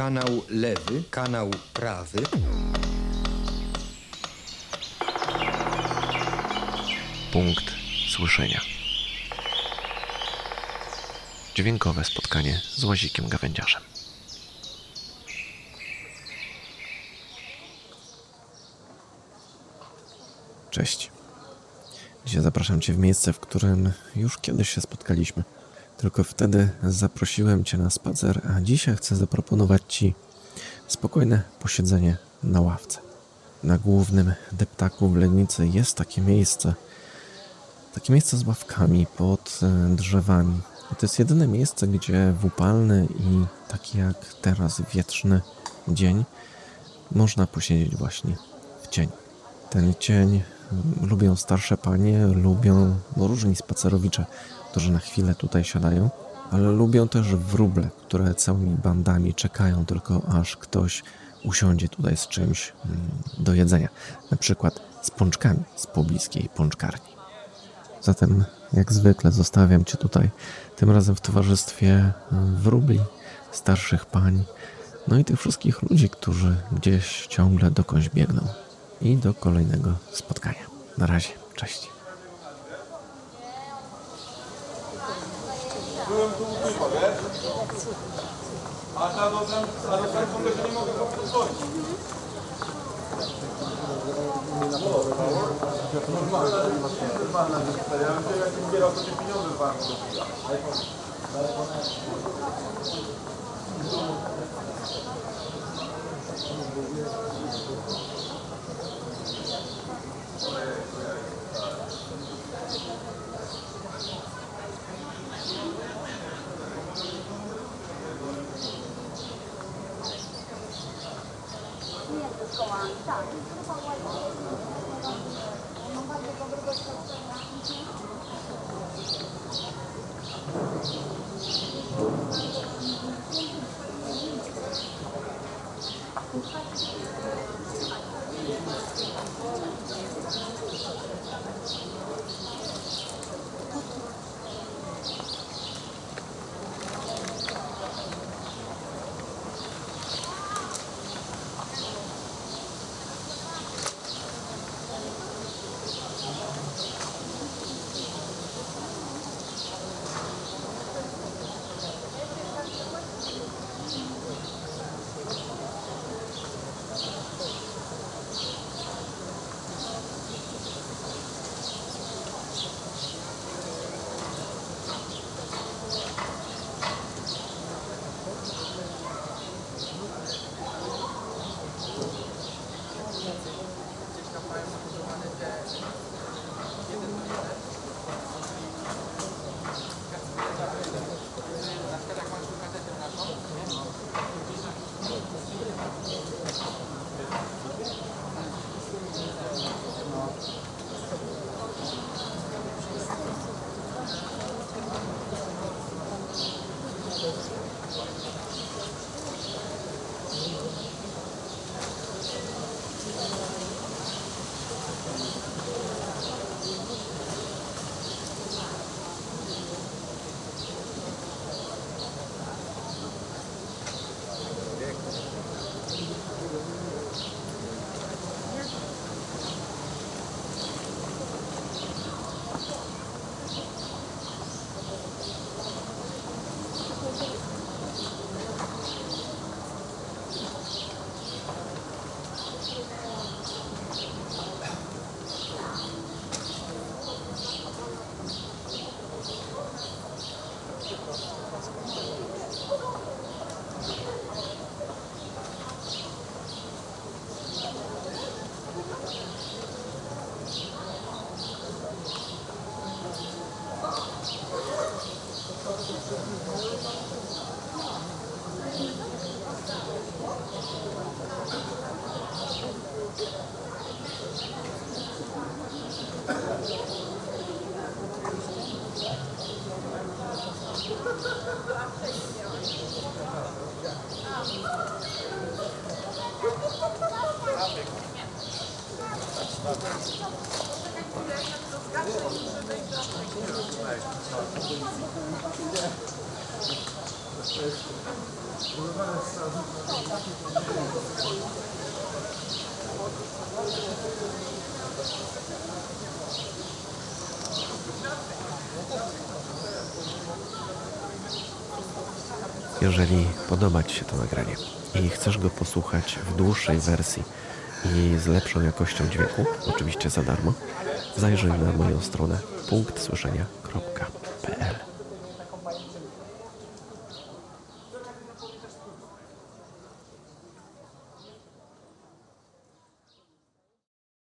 kanał lewy, kanał prawy. Punkt słyszenia. Dźwiękowe spotkanie z łazikiem gawędziarzem. Cześć. Dzisiaj zapraszam Cię w miejsce, w którym już kiedyś się spotkaliśmy. Tylko wtedy zaprosiłem Cię na spacer, a dzisiaj chcę zaproponować Ci spokojne posiedzenie na ławce. Na głównym deptaku w Legnicy jest takie miejsce, takie miejsce z ławkami pod e, drzewami. I to jest jedyne miejsce, gdzie w upalny i taki jak teraz wietrzny dzień można posiedzieć właśnie w cieniu. Ten cień lubią starsze panie, lubią różni spacerowicze, którzy na chwilę tutaj siadają, ale lubią też wróble, które całymi bandami czekają tylko aż ktoś usiądzie tutaj z czymś mm, do jedzenia, na przykład z pączkami z pobliskiej pączkarni. Zatem, jak zwykle, zostawiam Cię tutaj, tym razem w towarzystwie mm, wróbli, starszych pań, no i tych wszystkich ludzi, którzy gdzieś ciągle dokądś biegną. I do kolejnego spotkania. Na razie, cześć. byłem tu u typa, wiesz? A ta dostałem, a dostałem że nie mogę go podwoić. Normalna, normalna rzecz. Ja bym się jakbym kierał, Thank you. Tá, então tudo com a guarda. Não vai ter como você Jeżeli podoba Ci się to nagranie i chcesz go posłuchać w dłuższej wersji i z lepszą jakością dźwięku, oczywiście za darmo, zajrzyj na moją stronę punkt słyszenia. ครบกับ